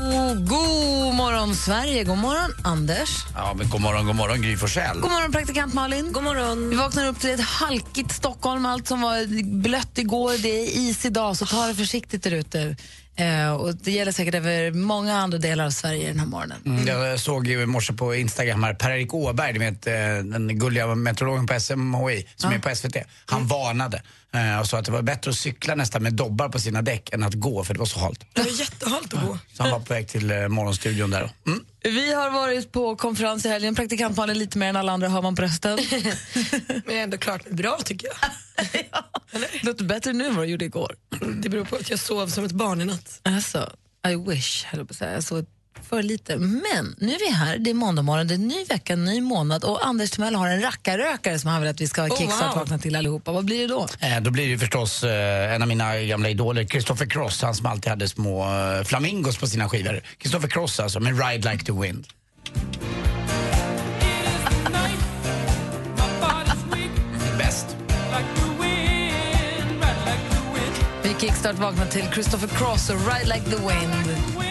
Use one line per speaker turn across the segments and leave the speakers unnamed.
Oh, god morgon, Sverige. God morgon, Anders.
Ja, men god morgon, god morgon Gry Forssell.
God morgon, praktikant Malin. God morgon. Vi vaknar upp till ett halkigt Stockholm. Allt som var blött igår, det är is idag, så ta det försiktigt där ute. Eh, och det gäller säkert över många andra delar av Sverige den här morgonen.
Mm. Jag såg ju i morse på Instagram här, Per-Erik Åberg, vet, eh, den gulliga meteorologen på SMHI som är på SVT. Han varnade eh, och sa att det var bättre att cykla nästan med dobbar på sina däck än att gå för det var så halt.
Det var jättehalt att gå.
Så han var på väg till eh, morgonstudion där. Mm.
Vi har varit på konferens i helgen. Praktikant Malin lite mer än alla andra hör man på rösten.
Men jag är ändå klart bra tycker jag.
Det låter bättre nu än vad det gjorde igår.
Det beror på att jag sov som ett barn i natt.
Alltså, I wish, höll jag på att säga. Jag såg för lite. Men nu är vi här, det är måndag morgon, det är ny vecka, ny månad och Anders Timell har en rackarrökare som han vill att vi ska
Oh,
kickstart
wow.
vakna till allihopa. Vad blir det då?
Eh, då blir det förstås eh, en av mina gamla idoler, Christopher Cross, han som alltid hade små eh, flamingos på sina skivor. Christopher Cross alltså, med Ride Like the Wind.
Vi kickstart vaknar till Christopher Cross och Ride Like the Wind.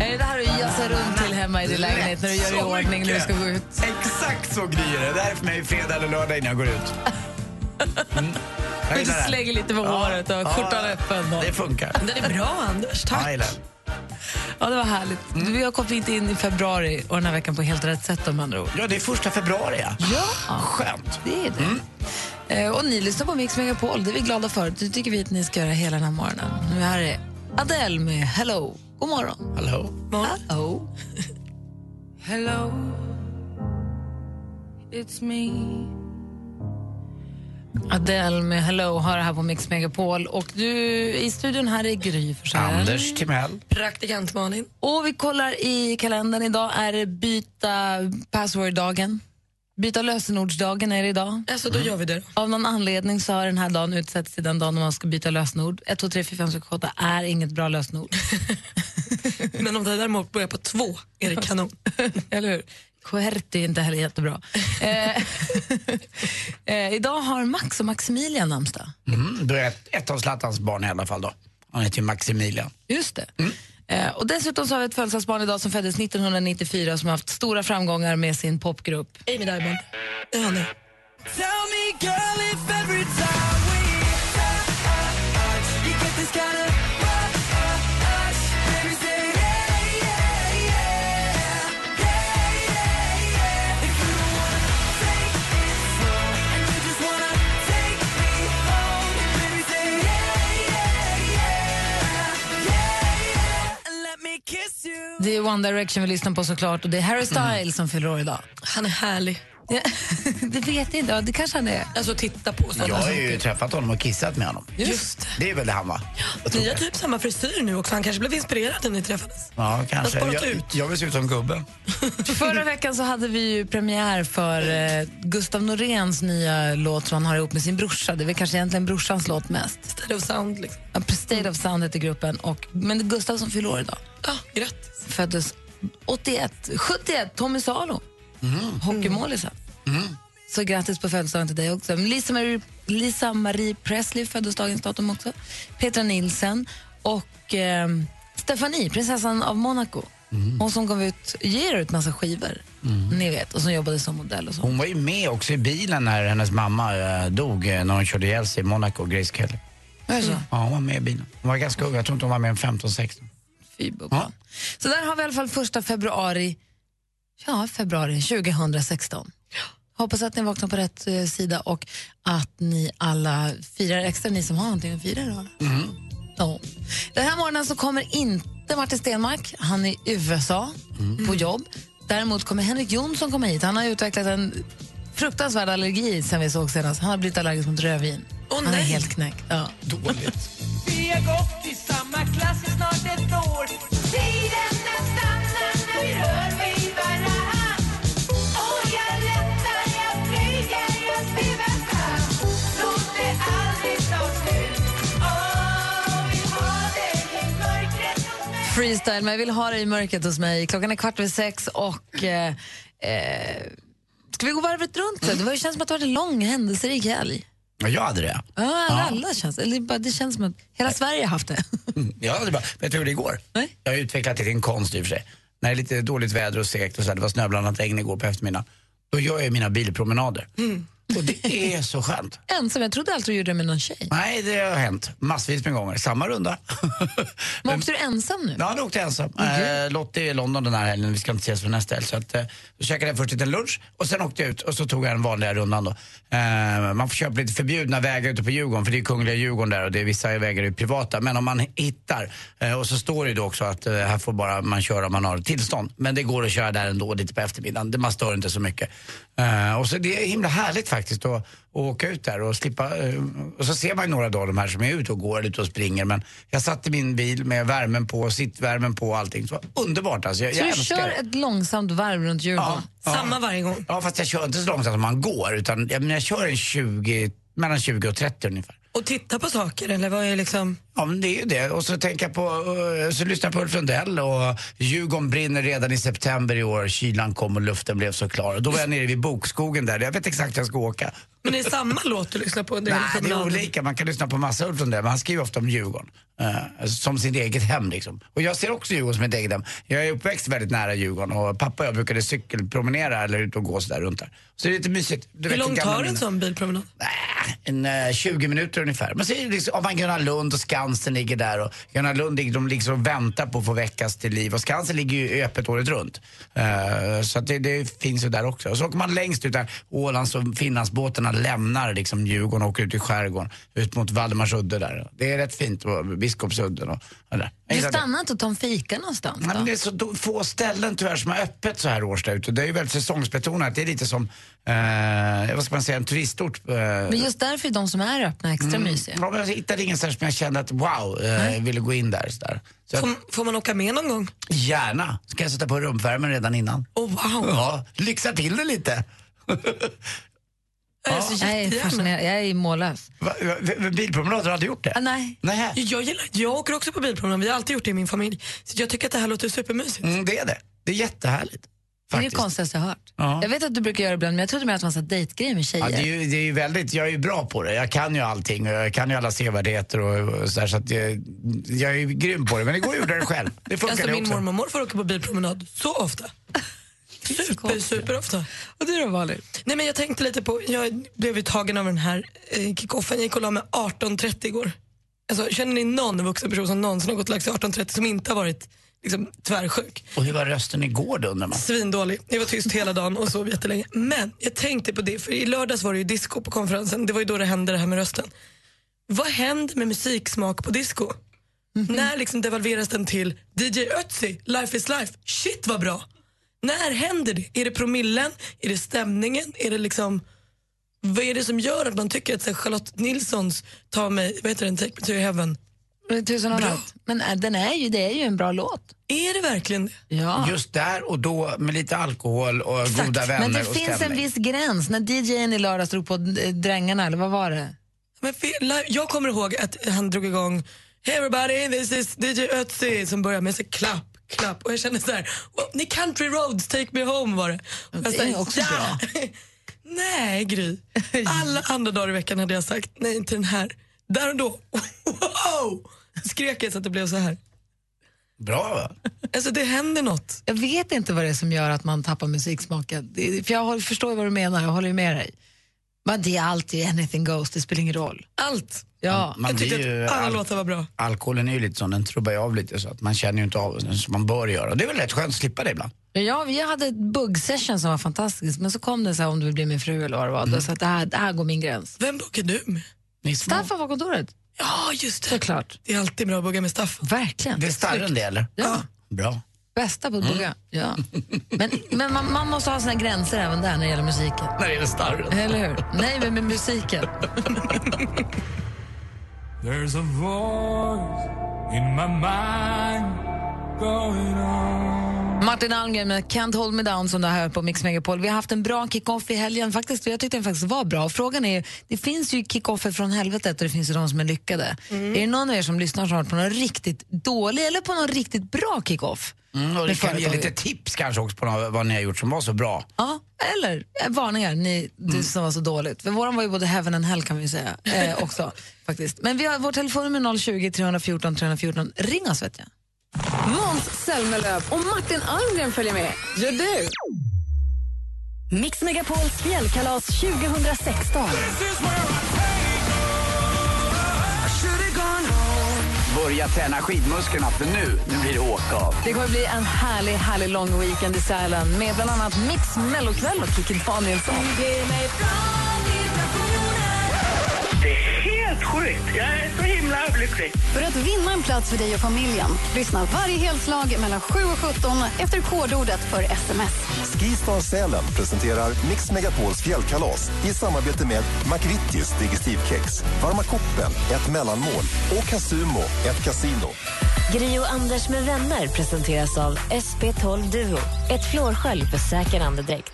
Är det det här du jassar runt till hemma i din lägenhet när du gör i
Så
ordning när du
mycket.
ska gå ut?
Exakt så Gry är det. Det här är för mig fredag eller lördag innan jag går ut. Mm. Jag
Du
gillar det.
slänger lite på
Ja,
håret och
ja,
skjortan öppen.
Det funkar.
Den är bra Anders,
jag
tack.
gillar det.
Ja, det var härligt. Vi har kommit in i februari och den här veckan på helt rätt sätt om andra ord.
Ja, det är första februari ja.
Ja,
Skönt.
det är det. Eh, och ni lyssnar på Mix Megapol, det är vi glada för. Det tycker vi att ni ska göra hela den här morgonen. Nu här är Adele med Hello. God morgon.
Hallå.
Hello.
Hello, it's me.
Adele med Hello har det här på Mix Megapol. Och du, i studion här är Gry Forssell.
Anders Timell.
Praktikant Malin.
Och vi kollar i kalendern. Idag är det byta password-dagen. Byta lösenordsdagen är det idag.
Alltså, då gör vi det.
Av någon anledning så har den här dagen utsetts till den dagen när man ska byta lösenord. 1, 2, 3, 4, 5, 6, 8 är inget bra lösenord.
Men om det däremot börjar på två är det kanon.
Eller hur? Querti är inte heller jättebra. eh, eh, idag har Max och Maximilian namnsdag.
Mm, då är ett, ett av Zlatans barn i alla fall då. Han heter ju Maximilian.
Just det. Eh, och dessutom så har vi ett födelsedagsbarn idag som föddes 1994 som har haft stora framgångar med sin popgrupp.
Amy Diamond. Det är kind of
Det är One Direction vi lyssnar på såklart och det är Harry Styles som fyller år idag.
Han är härlig.
Ja, det vet jag inte, det kanske han är.
Alltså titta på sånt.
Jag har ju träffat honom och kissat med honom.
Just det.
Är väl det han va? Jag tror
Ni har
det.
typ samma frisyr nu också. Han kanske blev inspirerad när ni träffades.
Ja, kanske. Jag,
ut.
jag vill se ut som gubben.
Förra veckan så hade vi ju premiär för eh, Gustav Noréns nya låt som han har ihop med sin brorsa. Det är väl kanske egentligen brorsans låt mest.
State of sound liksom.
Ja, State of Sound heter gruppen. Och, men det är Gustav som fyller år idag.
Ja, grattis.
Föddes 81, 71, Tommy Salo. Hockeymålisen. Så grattis på födelsedagen till dig också. Lisa Marie, Lisa Marie Presley föddes dagens datum också. Petra Nilsen och eh, Stefanie, prinsessan av Monaco. Hon som gav ut, ger ut massa skivor, ni vet, och som jobbade som modell och så.
Hon var ju med också i bilen när hennes mamma eh, dog eh, när hon körde ihjäl sig i Monaco, Grace Kelly.
Så?
Ja, hon var med i bilen. Hon var ganska ung, jag tror inte hon var mer än 15-16.
Fy bubblan. Så där har vi i alla fall första februari, ja, februari 2016. Hoppas att ni vaknar på rätt eh, sida och att ni alla firar extra, ni som har någonting att fira idag. Ja. Den här morgonen så kommer inte Martin Stenmark, han är i USA på jobb. Däremot kommer Henrik Jonsson komma hit. Han har utvecklat en fruktansvärd allergi sen vi såg senast. Han har blivit allergisk mot rödvin.
Åh,
Han är
nej.
helt knäckt. Ja.
Dåligt.
Vi har gått i samma klass i snart ett år
Freestyle, men jag vill ha dig i mörkret hos mig. Klockan är kvart över sex och... Eh, eh, ska vi gå varvet runt? Det var, det känns som att det varit en lång händelserik helg.
Ja, jag hade det.
Ja, alla känns, eller bara, det känns som att hela Sverige har haft det.
Jag hade bara, vet du hur det går?
Nej.
Jag har utvecklat det till en konst i och för sig. När det är lite dåligt väder och segt och så här, det var snöblandat regn igår på eftermiddagen. Då gör jag mina bilpromenader. Och det är så skönt.
Ensam, jag trodde alltid du gjorde det med någon tjej.
Nej, det har hänt massvis med gånger. Samma runda.
Men åkte du ensam nu?
Ja, då åkte jag ensam. Eh, Lottie är i London den här helgen, vi ska inte ses för nästa helg. Så att, eh, då käkade jag först lite lunch och sen åkte jag ut och så tog jag den vanliga rundan då. Eh, man får köpa lite förbjudna vägar ute på Djurgården för det är Kungliga Djurgården där och det är vissa vägar är privata. Men om man hittar, eh, och så står det ju då också att eh, här får bara man köra om man har tillstånd. Men det går att köra där ändå lite på eftermiddagen, det, man stör inte så mycket. Eh, och så det är himla härligt faktiskt att, att åka ut där och slippa, eh, och så ser man ju några dagar de här som är ute och går, eller ute och springer. Men jag satt i min bil med värmen på, sittvärmen på och allting. Så det var underbart alltså. Jag,
Så
jag
du kör
det.
ett långsamt varv runt Djurgården?
Ja.
Samma varje gång.
Ja, fast jag kör inte så långsamt som man går. Utan jag, men jag kör en 20, mellan 20 och 30 ungefär.
Och titta på saker eller vad är liksom...
Ja, men det är ju det. Och så tänker jag på, eh, så lyssnar jag på Ulf Lundell och Djurgården brinner redan i september i år. Kylan kom och luften blev så klar. Och då var jag nere vid Bokskogen där. Jag vet exakt vart jag ska åka.
Men det är samma låt du lyssnar på under
Nej,
hela
det är olika. Man kan lyssna på massa Ulf Lundell, men han skriver ofta om Djurgården. eh, som sitt eget hem liksom. Och jag ser också Djurgården som ett eget hem. Jag är uppväxt väldigt nära Djurgården och pappa och jag brukade cykelpromenera eller ut och gå sådär runt där. Så det är lite mysigt. Du
Hur långt tar en sån bilpromenad?
Nej, en eh, 20 minuter ungefär. Men så är det liksom, om man Gröna Lund och Skansen Skansen ligger där och Gröna Lund ligger, de liksom väntar på att få väckas till liv och Skansen ligger ju öppet året runt. Uh, så att det, det finns ju där också. Och så åker man längst ut där, Ålands och Finlandsbåtarna lämnar liksom Djurgården och åker ut i skärgården, ut mot Valdemarsudde där. Det är rätt fint, och Biskopsudden och, och där. Jag
Du stannar inte och tar en fika någonstans
Nej, men det är så då, få ställen tyvärr som har öppet så här års där ute. Det är ju väldigt säsongsbetonat. Det är lite som, eh, vad ska man säga, en turistort. Eh,
Men just därför är de som är öppna extra mysiga.
Ja, men jag hittade ingen så som jag kände att wow, eh, ville gå in där. Så där. Så
Får,
att,
får man åka med någon gång?
gärna. Ska jag sätta på rumvärmen redan innan?
Oh, wow!
Ja, lyxa till det lite.
Jag är så
Jag är
jättegärna.
fascinerad, jag är mållös.
Va, va, va, bilpromenad, har du aldrig gjort det?
Ah, nej.
Nej.
Jag, gillar, jag åker också på bilpromenad, vi har alltid gjort det i min familj. Så jag tycker att det här låter supermysigt.
Mm, det är det. Det är jättehärligt.
Det är det
Faktiskt.
konstigaste jag har hört.
Ja.
Jag vet att du brukar göra det ibland, men jag trodde mer att man satt dejtgrejer med tjejer.
Ja, det, är ju, det är ju väldigt, jag är ju bra på det. Jag kan ju allting och jag kan ju alla sevärdheter och, och så, där, så att jag, jag är ju grym på det. Men det går ju att göra det själv. Det funkar
Alltså,
det
min
också.
mormor och morfar åker på bilpromenad så ofta. Super, super ofta.
Och du då Malin?
Nej, men jag tänkte lite på, jag blev ju tagen av den här eh, kickoffen. Jag gick och la mig 18.30 igår. Alltså, känner ni någon vuxen person som någonsin har gått och lagt sig 18.30 som inte har varit liksom, tvärsjuk?
Och hur var rösten igår då undrar man?
Svindålig. Jag var tyst hela dagen och sov jättelänge. Men jag tänkte på det, för i lördags var det ju disco på konferensen. Det var ju då det hände det här med rösten. Vad händer med musiksmak på disco? När liksom devalveras den till DJ Ötzi, Life is life, shit vad bra. När händer det? Är det promillen? Är det stämningen? Är det liksom... Vad är det som gör att man tycker att så här, Charlotte Nilssons Ta mig, vad heter den, Take me to heaven.
Tusen och natt. Men äh, den är ju, det är ju en bra låt.
Är det verkligen det?
Ja.
Just där och då med lite alkohol och goda vänner
Men det
och
finns en viss gräns. När DJn i lördags drog på eh, Drängarna, eller vad var det?
Men jag kommer ihåg att han drog igång Hey everybody, this is DJ Ötzi som börjar med så klapp, klapp och jag kände så här, well, ni country roads, take me home var det. Och
det är också bra.
nej Gry, alla andra dagar i veckan hade jag sagt nej till den här. Där och då, wow, skrek jag så att det blev så här.
Bra va?
Alltså det händer något.
Jag vet inte vad det är som gör att man tappar musiksmaken. För jag förstår ju vad du menar, jag håller ju med dig. Men det är alltid anything goes, det spelar ingen roll.
Allt.
Ja.
Man
jag
blir
tyckte
ju
att alla
al-
låtar var bra.
Alkoholen är ju lite sån, den trubbar ju av lite så att man känner ju inte av den som man bör göra. Det är väl rätt skönt att slippa det ibland.
Ja, vi hade ett bugg-session som var fantastisk, men så kom det så här om du vill bli min fru eller vad det var. Då, så att det, här, det här går min gräns.
Vem bokar du med?
Staffan var på kontoret.
Ja, just det.
Såklart.
Det är alltid bra att bugga med Staffan.
Verkligen.
Det är starren det eller?
Ja.
Bra.
Bästa på att bugga, ja. Men, men man, man måste ha sina gränser även där när det gäller musiken.
När det gäller starren.
Eller hur? Nej, men med musiken.
There's a voice in my mind going on.
Martin Almgren med Can't hold me down som du hört på Mix Megapol. Vi har haft en bra kick-off i helgen. Faktiskt, jag tyckte den faktiskt var bra. Frågan är, det finns ju kick-offer från helvetet och det finns ju de som är lyckade. Är det någon av er som lyssnar som har på någon riktigt dålig eller på någon riktigt bra kick-off?
Mm, och du kan ge lite tips kanske också på något, vad ni har gjort som var så bra.
Ja, eller eh, varningar, ni, det som var så dåligt. För våran var ju både heaven and hell kan vi säga eh, också. faktiskt. Men vi har vår telefonnummer 020 314 314. Ring oss vet jag.
Måns Zelmerlöw och Martin Almgren följer med. Gör du?
Mix Megapols fjällkalas 2016.
Börja träna skidmusklerna för nu, nu blir det åka av.
Det kommer bli en härlig, härlig lång weekend i Sälen med bland annat Mix Mellokväll och Kikki Danielsson.
Det är helt sjukt. Jag är så himla lycklig.
För att vinna en plats för dig och familjen, lyssna varje helslag mellan 7 och 17 efter kodordet för sms.
Skistar Sälen presenterar Mix Megapols fjällkalas i samarbete med McVittys Digestivkex, Varma koppen, ett mellanmål och Casumo, ett kasino.
Gri och Anders med vänner presenteras av SP12 Duo. Ett flårskölj för säker andedräkt.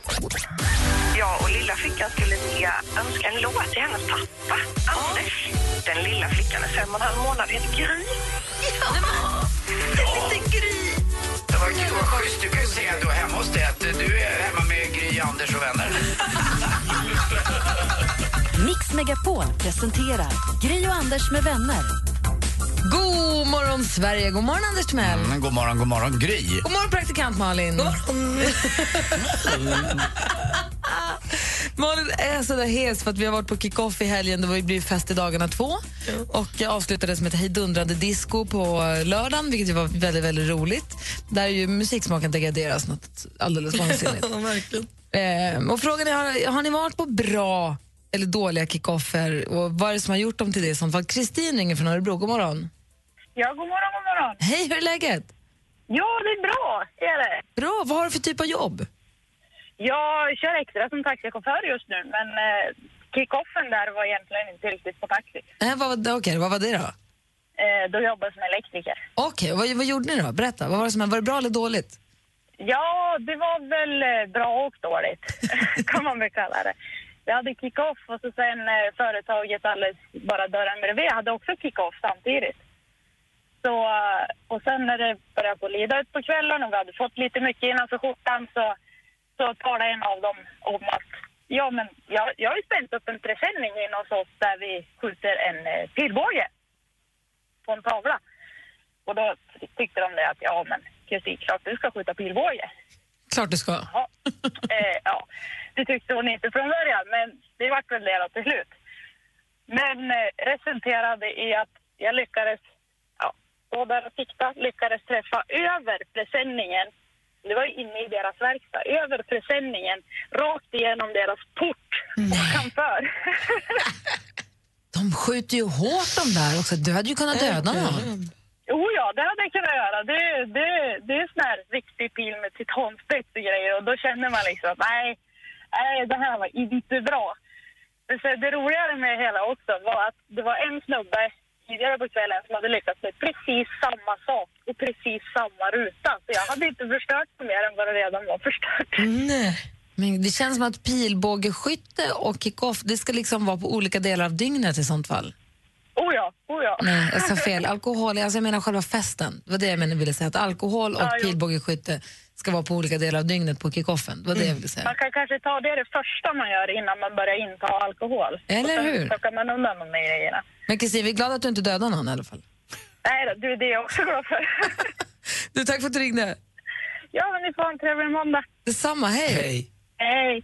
Jag och lilla flickan skulle vilja önska en låt till hennes pappa, Anders. Den lilla flickan är fem och en halv månad, heter Gry. Ja! Lite Gry.
Det var kul, vad schysst. Du kan ju säga då hemma hos dig att du är hemma med Gry, Anders och vänner.
Mix Megapol presenterar Gri och Anders med vänner.
God morgon Sverige, god morgon Anders Timell.
Mm, god morgon, god morgon Gry.
God morgon praktikant Malin. God Malin är så där hes för att vi har varit på kick-off i helgen. Det var ju blivit fest i dagarna två. Och avslutades med ett hejdundrande disco på lördagen, vilket var väldigt, väldigt roligt. Där ju musiksmaken degraderas något alldeles vansinnigt.
Ja, verkligen.
Eh, och frågan är, har, har ni varit på bra eller dåliga kickoffer och vad är det som har gjort dem till det i sånt fall? Kristin ringer från Örebro, god morgon.
Ja, god morgon, god morgon.
Hej, hur är läget?
Ja, det är bra, är det.
Bra, vad har du för typ av jobb?
Jag kör extra som taxichaufför just nu, men eh, kick-offen där var egentligen inte riktigt på taxi.
Eh, vad, okej, vad var det då?
Eh, då jobbade jag som elektriker.
Okej, vad, vad gjorde ni då? Berätta, vad var, det som, var det bra eller dåligt?
Ja, det var väl eh, bra och dåligt, kan man väl kalla det. Vi hade kick-off och så sen eh, företaget alldeles bara dörren bredvid hade också kick-off samtidigt. Så, eh, och sen när det började på lida ut på kvällen och vi hade fått lite mycket innanför skjortan så, så talade en av dem om att ja, men jag, jag har ju spänt upp en presenning in hos oss där vi skjuter en eh, pilbåge på en tavla. Och då tyckte de det att ja, men Kristin, klart du ska skjuta pilbåge.
Klart du ska.
Ja. Eh, ja, det tyckte hon inte från början, men det vart väl det till slut. Men eh, resulterade i att jag lyckades, ja, stå där och sikta, lyckades träffa över presenningen. Det var ju inne i deras verkstad, över presenningen, rakt igenom deras port och kamför.
De skjuter ju hårt de där också. Du hade ju kunnat döda någon.
Jo, ja, det hade jag kunnat göra. Det, det, det är sån här riktig pil med titanspets och grejer och då känner man liksom att nej, nej, det här var inte bra. Så det roligare med hela också var att det var en snubbe tidigare på kvällen som hade lyckats med precis samma sak och precis samma ruta. Så jag hade inte förstört mer än vad det redan var förstört.
Nej. Men det känns som att pilbågeskytte och kick-off, det ska liksom vara på olika delar av dygnet i sånt fall.
Oh ja, oh ja.
Nej, jag sa fel. Alkohol, alltså jag menar själva festen. Det var det jag menade, ville säga. Att alkohol och
Ja,
pilbågeskytte ska vara på olika delar av dygnet på kick-offen. Det var det jag ville säga.
Man kan kanske ta det det första man gör innan man börjar inta alkohol.
Eller
och sen
hur?
plockar man undan de där grejerna.
Men Kristin, vi är glada att du inte dödade någon i alla fall.
Nej då, du, det är jag också glad för.
Du, tack för att du ringde.
ja, men ni får ha en trevlig måndag.
Detsamma, hej. Hej.
Hej.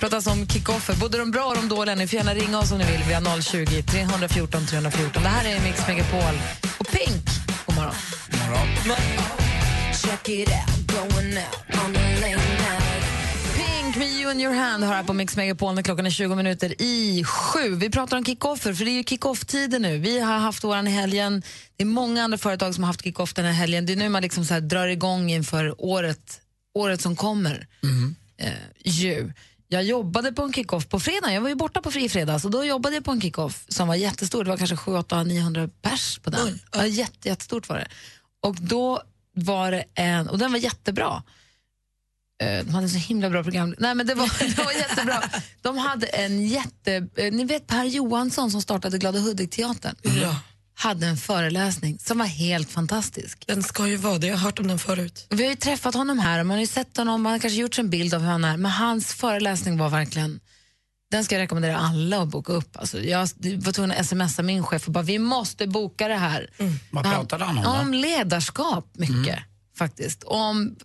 pratas om kickoffer, både de bra och de dåliga. Ni får gärna ringa oss om ni vill via 020 314 314. Det här är Mix Megapol och Pink. God morgon.
morgon.
Check it out, going out on a late night. Pink Drink me you in your hand har här på Mix Megapol när klockan är 20 minuter i sju. Vi pratar om kickoffer, för det är ju kickoff-tider nu. Vi har haft våran i helgen. Det är många andra företag som har haft kickoff den här helgen. Det är nu man liksom så här drar igång inför året, året som kommer. Eh, ju. Jag jobbade på en kickoff på fredag. Jag var ju borta på fri fredag, så då jobbade jag på en kickoff som var jättestor. Det var kanske 7 8 900 pers på den. Ja, jätte, jättestort var det. Och då var det en, och den var jättebra. Eh, De hade så himla bra program. Nej, men det var, det var jättebra. De hade en jätte... eh, Ni vet Per Johansson som startade Glada Hudik-teatern?
Ja.
Hade en föreläsning som var helt fantastisk.
Den ska ju vara det, jag har hört om den förut.
Vi har ju träffat honom här och man har ju sett honom, man har kanske gjort en bild av hur han är, men hans föreläsning var verkligen den ska jag rekommendera alla att boka upp. Alltså, jag var tvungen att smsa min chef och bara, vi måste boka det här.
Vad pratade han om då?
Om ledarskap mycket, faktiskt. Om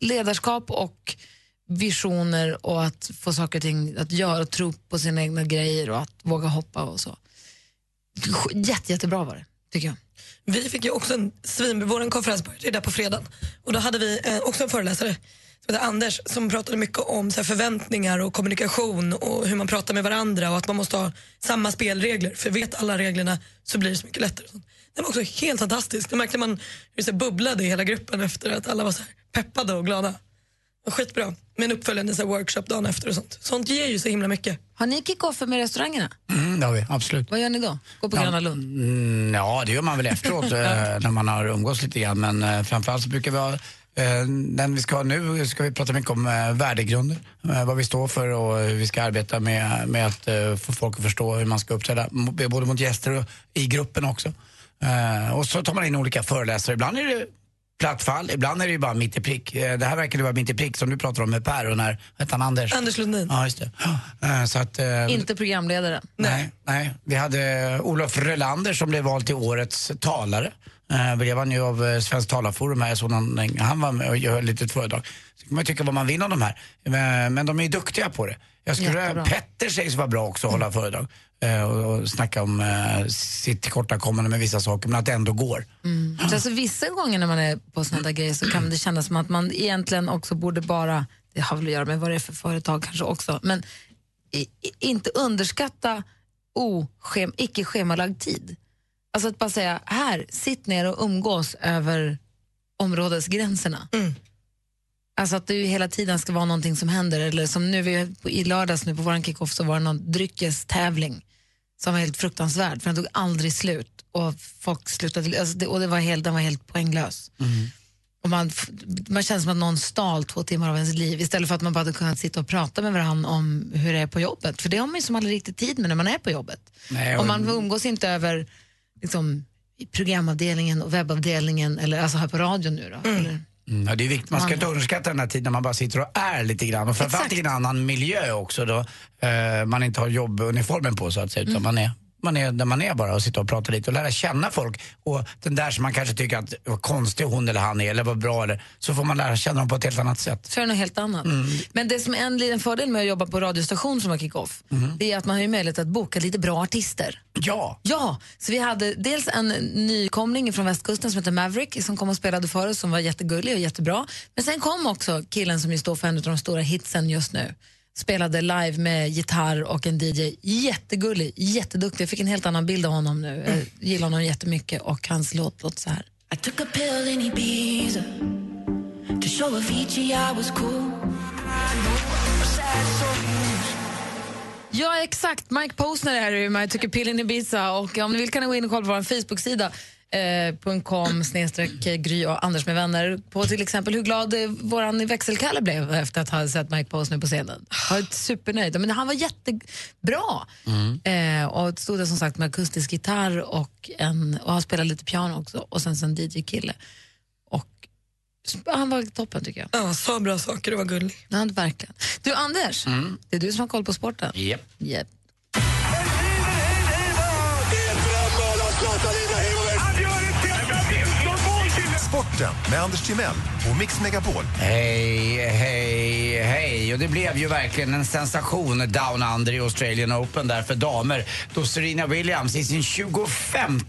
ledarskap och visioner och att få saker och ting att göra och tro på sina egna grejer och att våga hoppa och så. Jätte, jättebra var det, tycker jag.
Vi fick ju också en svin... Vår konferens började där på fredagen. Och då hade vi eh, också en föreläsare som heter Anders som pratade mycket om så här, förväntningar och kommunikation och hur man pratar med varandra och att man måste ha samma spelregler. För vet alla reglerna så blir det så mycket lättare. Den var också helt fantastisk. Det märkte man hur det bubblade i hela gruppen efter att alla var så här, peppade och glada. Det var skitbra. Med en uppföljande så här, workshop dagen efter och sånt. Sånt ger ju så himla mycket.
Har ni kick-offer med restaurangerna?
Mm, det har vi, absolut.
Vad gör ni då? Gå på Gröna Lund?
Mm, ja, det gör man väl efteråt eh, när man har umgås lite grann. Men eh, framförallt så brukar vi ha den vi ska ha nu ska vi prata mycket om eh, värdegrunder, eh, vad vi står för och hur vi ska arbeta med, med att eh, få folk att förstå hur man ska uppträda, både mot gäster och i gruppen också. Eh, och så tar man in olika föreläsare. Ibland är det platt fall, ibland är det ju bara mitt i prick. Eh, det här verkar det vara mitt i prick som du pratar om med Per och när, hette han Anders?
Anders Lundin.
Ja, just det. Eh, så att, eh,
Inte programledaren?
Nej, nej. Vi hade Olof Relander som blev vald till årets talare. Eh, blev han ju av eh, Svenskt talarforum här. Så han, han var med och höll lite föredrag. Så kan man tycka vad man vill om de här. Men, men de är ju duktiga på det. Jag skulle. Petter sägs vara bra också att hålla föredrag. Eh, och, och snacka om eh, sitt tillkortakommande med vissa saker, men att det ändå går.
Mm. Så alltså, vissa gånger när man är på såna där grejer så kan det kännas som att man egentligen också borde bara, det har väl att göra med vad det är för företag kanske också, men i, i, inte underskatta oschem, icke schemalagd tid. Alltså att bara säga, här, sitt ner och umgås över områdesgränserna. Alltså att det hela tiden ska vara någonting som händer. Eller som nu vi, i lördags nu på vår kickoff så var det någon dryckestävling som var helt fruktansvärd för den tog aldrig slut och folk slutade, alltså det, och det var helt, den var helt poänglös. Och man, man känner som att någon stal två timmar av ens liv istället för att man bara hade kunnat sitta och prata med varandra om hur det är på jobbet. För det har man ju som aldrig riktigt tid med när man är på jobbet.
Nej,
och
och-
man umgås inte över liksom, i programavdelningen och webbavdelningen eller alltså här på radion nu då. Eller,
Mm, ja, det är viktigt. Man ska inte underskatta den här tiden när man bara sitter och är lite grann. Och framförallt i en annan miljö också då eh, man inte har jobbuniformen på så att säga. Utan man, är, man är där man är bara och sitter och pratar lite och lära känna folk. Och den där som man kanske tycker att vad konstig hon eller han är eller vad bra eller så får man lära känna dem på ett helt annat sätt.
så är det något helt annat.
Mm.
Men det som är en liten fördel med att jobba på radiostation som har kick-off, det är att man har ju möjlighet att boka lite bra artister.
Ja.
Ja, så vi hade dels en nykomling från västkusten som heter Maverick som kom och spelade för oss som var jättegullig och jättebra. Men sen kom också killen som ju står för en av de stora hitsen just nu. Spelade live med gitarr och en DJ. Jättegullig, jätteduktig. Jag fick en helt annan bild av honom nu. Jag gillar honom jättemycket och hans låt låter så här.
I took a pill in Ibiza to show Avicii I was cool.
Ja, exakt. Mike Posner är det med tycker pillen Ibiza. Och om ni vill kan ni gå in och kolla på vår Facebook-sida eh, .com snedstreck Gry och Anders med vänner på till exempel hur glad eh, våran växelkalle blev efter att ha sett Mike Posner på scenen. Jag var supernöjd. Men han var jättebra. Eh, och stod där som sagt med akustisk gitarr och, en, och han spelade lite piano också och sen en DJ-kille. Och han var toppen tycker jag.
Ja, sa bra saker och var gullig.
Ja, verkligen. Du Anders, det är du som har koll på sporten.
Yep.
Yep.
Sporten med Anders Timell och Mix Megapol.
Hej, hej, hej. Och det blev ju verkligen en sensation Down Under i Australian Open där för damer. Då Serena Williams i sin 25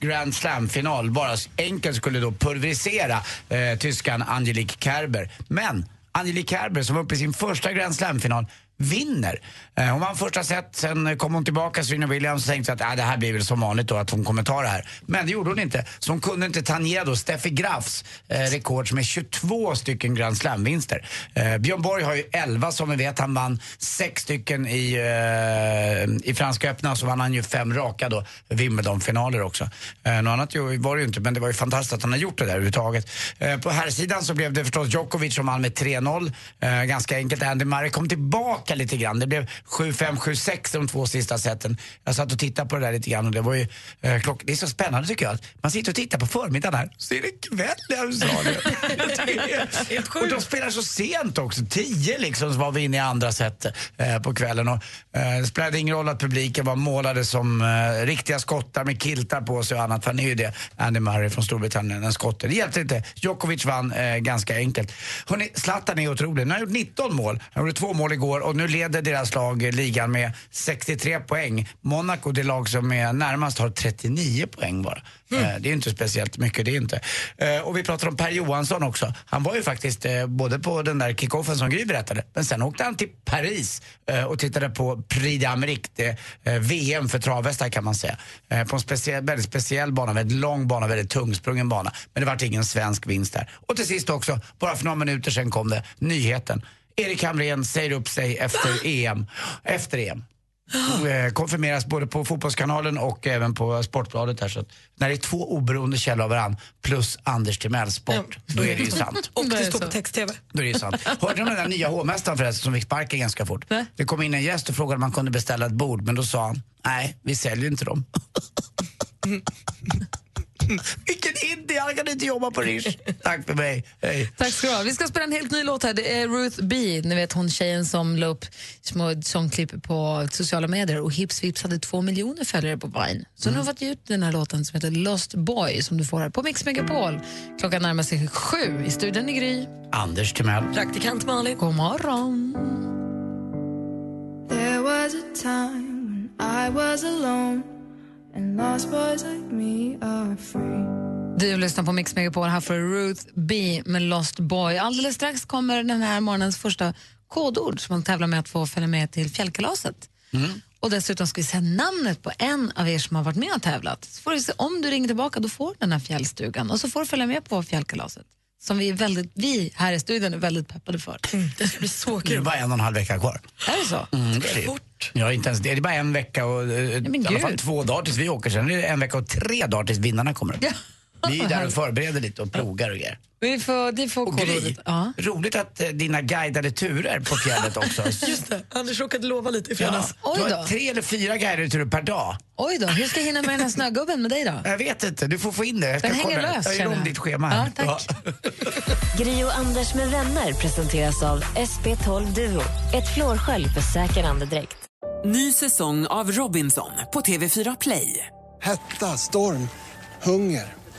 Grand Slam-final bara enkelt skulle då pulverisera eh, tyskan Angelique Kerber. Men Angelique Kerber som var uppe i sin första Grand Slam-final vinner. Eh, hon vann första set, sen kom hon tillbaka, Serena Williams, och tänkte att äh, det här blir väl som vanligt då att hon kommer ta det här. Men det gjorde hon inte. Så hon kunde inte tangera då Steffi Grafs eh, rekord som är 22 stycken Grand Slam-vinster. Eh, Björn Borg har ju 11 som vi vet. Han vann 6 stycken i, eh, i Franska öppna så vann han ju fem raka då Wimbledon-finaler också. Eh, något annat var det ju inte men det var ju fantastiskt att han har gjort det där överhuvudtaget. Eh, på här sidan så blev det förstås Djokovic som vann med 3-0. Eh, ganska enkelt. Andy Murray kom tillbaka lite grann. Det blev 7-5, 7-6 de två sista seten. Jag satt och tittade på det där lite grann och det var ju eh, klock... Det är så spännande tycker jag. Man sitter och tittar på förmiddagen här så är det kväll i Australien. Och de spelar så sent också. 10 liksom så var vi inne i andra set eh, på kvällen. Och, eh, det spelade ingen roll att publiken var målade som eh, riktiga skottar med kiltar på sig och annat. Han är ju det, Andy Murray från Storbritannien, en skotte. Det hjälpte inte. Djokovic vann eh, ganska enkelt. Hörrni, Zlatan är otrolig. Han har gjort 19 mål. Han gjorde två mål igår och nu leder deras lag ligan med 63 poäng. Monaco, det lag som är närmast, har 39 poäng bara. Eh, det är inte speciellt mycket, det är inte. Eh, och vi pratar om Per Johansson också. Han var ju faktiskt eh, både på den där kickoffen som Gry berättade, men sen åkte han till Paris och tittade på Prix d'Amérique, VM för travhästar kan man säga. På en speciell, väldigt speciell bana, väldigt lång bana, väldigt tungsprungen bana. Men det vart ingen svensk vinst där. Och till sist också, bara för några minuter sedan kom det, nyheten. Erik Hamrén säger upp sig efter EM. Efter EM. Eh, konfirmeras både på Fotbollskanalen och även på Sportbladet. Här, så att när det är två oberoende källor av varandra plus Anders Timell Sport, då är det ju sant.
Och det står på text-tv.
Då är det ju sant. Hörde du om den där nya hovmästaren förresten som fick sparken ganska fort? Det kom in en gäst och frågade om man kunde beställa ett bord, men då sa han nej, vi säljer inte dem. Vilken indie, han kan inte jobba på Rish. Tack för mig, hej.
Tack ska du ha. Vi ska spela en helt ny låt här. Det är Ruth B, ni vet hon tjejen som la upp små sångklipp på sociala medier och Hips Vips hade två miljoner följare på Vine. Så nu har vi fått ut den här låten som heter Lost Boy som du får här på Mix Megapol. Klockan närmar sig sju. I studion i Gry.
Anders Timell.
Praktikant Malin.
God morgon.
There was a time when I was alone
Du lyssnar på Mix Megapol här för Ruth B med Lost Boy. Alldeles strax kommer den här morgonens första kodord som man tävlar med att få följa med till fjällkalaset. Och dessutom ska vi säga namnet på en av er som har varit med och tävlat. Så får du se, om du ringer tillbaka då får du den här fjällstugan och så får du följa med på fjällkalaset. Som vi, är väldigt, vi här i studion är väldigt peppade för.
Det ska bli så
Det är bara en och en halv vecka kvar.
Är det så?
Mm, det är det. ju. Ja, inte ens det. Det är bara en vecka och eh,
men
i alla fall två dagar tills vi åker. Sen är det en vecka och tre dagar tills vinnarna kommer.
Ja.
Vi är där och förbereder lite och plogar och grejer.
Vi får, det får
Och Gry.
Ja.
roligt att eh, dina guidade turer på fjället också.
Just det, Anders råkade lova lite i
Ja,
fredags.
Oj
du
då.
har tre eller fyra guidade turer per dag.
Oj då, hur ska jag hinna med den här snögubben med dig då?
Jag vet inte, du får få in det. Jag ska
Den hänger
kolla.
lös,
Jag gör om
jag.
ditt schema här.
Ja, tack.
Gri och Anders med vänner presenteras av SP12 Duo. Ett flårskölj för säker andedräkt.
Ny säsong av Robinson på TV4 Play.
Hetta, storm, hunger.